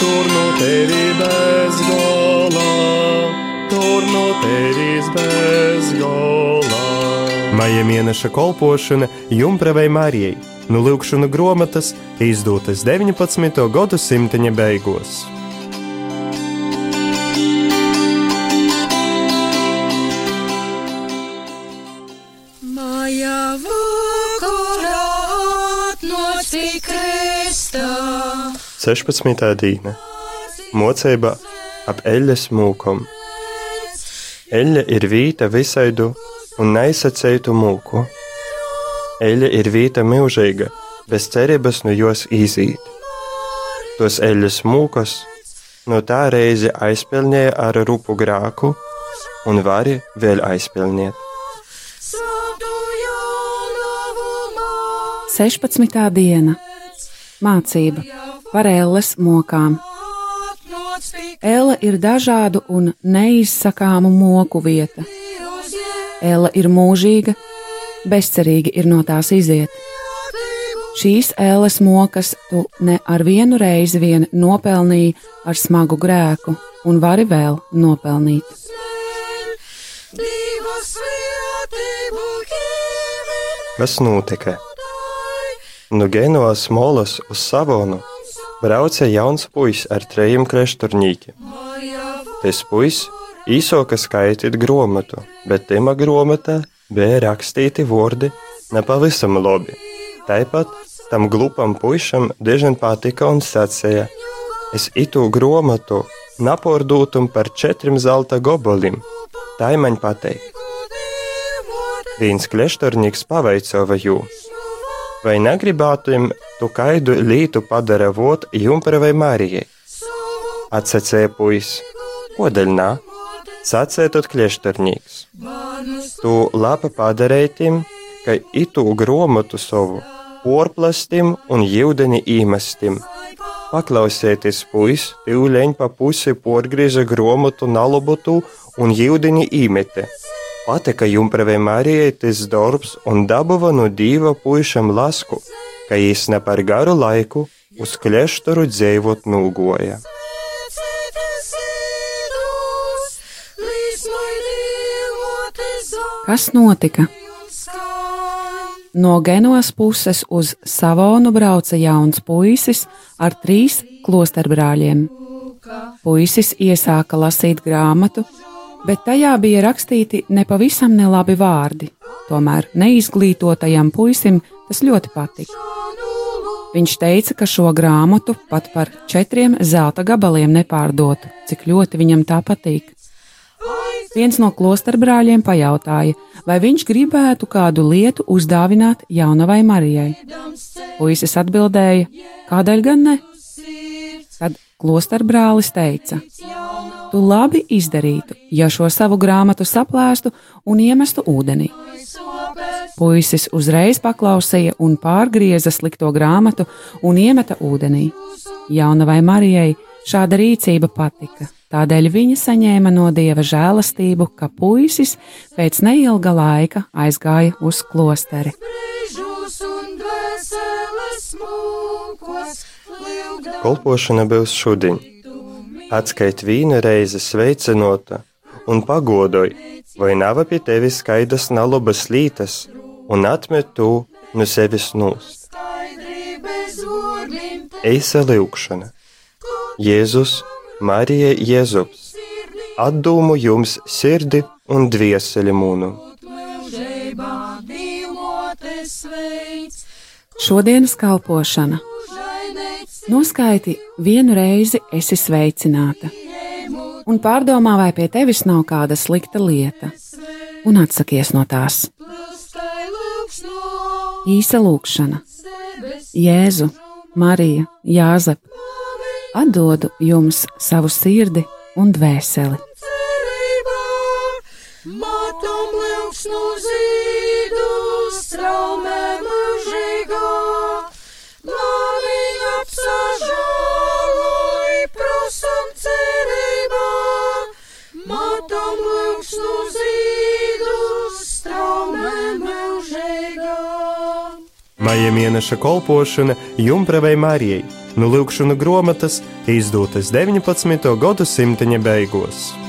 tur no tevi bez gola, tur no tevis bez gola. Maija mēneša kolpošana Jumpravai Marijai, nu lūkšana grāmatas izdotas 19. gadsimta beigās. Maja vakarā kristā. 16. dīna Mocība ap eļļas mūkom. Eļļa ir vīta visaidu un neizsacētu mūku. Eļļa ir vīta mūžīga, bez cerības no jos izīt. Tos eļļas mūkos no tā reize aizpelnīja ar rupu grāku un vari vēl Jānavu 16. diena Mācība par elles mokām. Elle ir dažādu un neizsakāmu moku vieta. Elle ir mūžīga, bezcerīgi ir no tās iziet. Šīs ēles mokas tu ne ar vienu reizi vien nopelnīji ar smagu grēku, un vari vēl nopelnīt. Kas notika? No Genovas molas uz Savonu brauca jauns puisis ar trejiem krešturnīkiem. Maja Tas puisis īsoka skaitīt grāmatu, bet tajā grāmatā bija rakstīti vārdi nepavisam labi. Tāpat tam glupam puišam diezgan patika un sacīja: Es itu grāmatu napordūtum par četriem zelta goboliem. Tā man pateikt. Viens kleštornieks pavaicāja jū. Vai negribētu jums tu kaidu lītu padara vot jumpravai Marijai? Atsacēja puisis. Kodēļ nā? Sacētot klieštornieks. Tu lapa padarētim, ka itu gromatu savu porplastim un jūdeni īmestim. Paklausieties, puis, tīvleņ pa pusi porgrieza gromatu nalobotu un jūdeni īmete. Patika jumpravai Marijai tas darbs un dabava no dieva puišam lasku, ka jis ne par garu laiku uz klieštoru dzīvot nūgoja. Kas notika? No Genovas puses uz Savonu brauca jauns puisis ar trīs klosterbrāļiem. Puisis iesāka lasīt grāmatu, bet tajā bija rakstīti nepavisam nelabi vārdi. Tomēr neizglītotajam puisim tas ļoti patika. Viņš teica, ka šo grāmatu pat par četriem zelta gabaliem nepārdotu, cik ļoti viņam tā patīk. Viens no klosterbrāļiem pajautāja, vai viņš gribētu kādu lietu uzdāvināt jaunavai Marijai. Puisis atbildēja, kādēļ gan ne? Tad klosterbrālis teica: Tu labi izdarītu, ja šo savu grāmatu saplēstu un iemestu ūdenī. Puisis uzreiz paklausīja un pārgrieza slikto grāmatu un iemeta ūdenī. Jaunavai Marijai šāda rīcība patika. Tādēļ viņa saņēma no dieva žēlastību, ka puisis pēc neilga laika aizgāja uz klosteri. Kolpošana būs šodien. Atskait vīna reize sveicinota un pagodoj, vai nav pie tevis skaidrs nalabas lītas, un atmet to no sevis nūst. Eisa lūkšana. Jēzus, Marija Jēzus, atdūmu jums sirdi un dvieseli mūnu. Šodienas kalpošana. Noskaiti vienu reizi esi sveicināta, un pārdomā, vai pie tevis nav kāda slikta lieta, un atsakies no tās. Īsa lūkšana. Jēzu, Marija, Jāzep, atdodu jums savu sirdi un dvēseli. matom liuksnu zīdu, straumē mūžīgā, Maija mēneša kolpošana Jumpravai Marijai no Lūkšanu grāmatas izdotas 19. gadsimta beigās.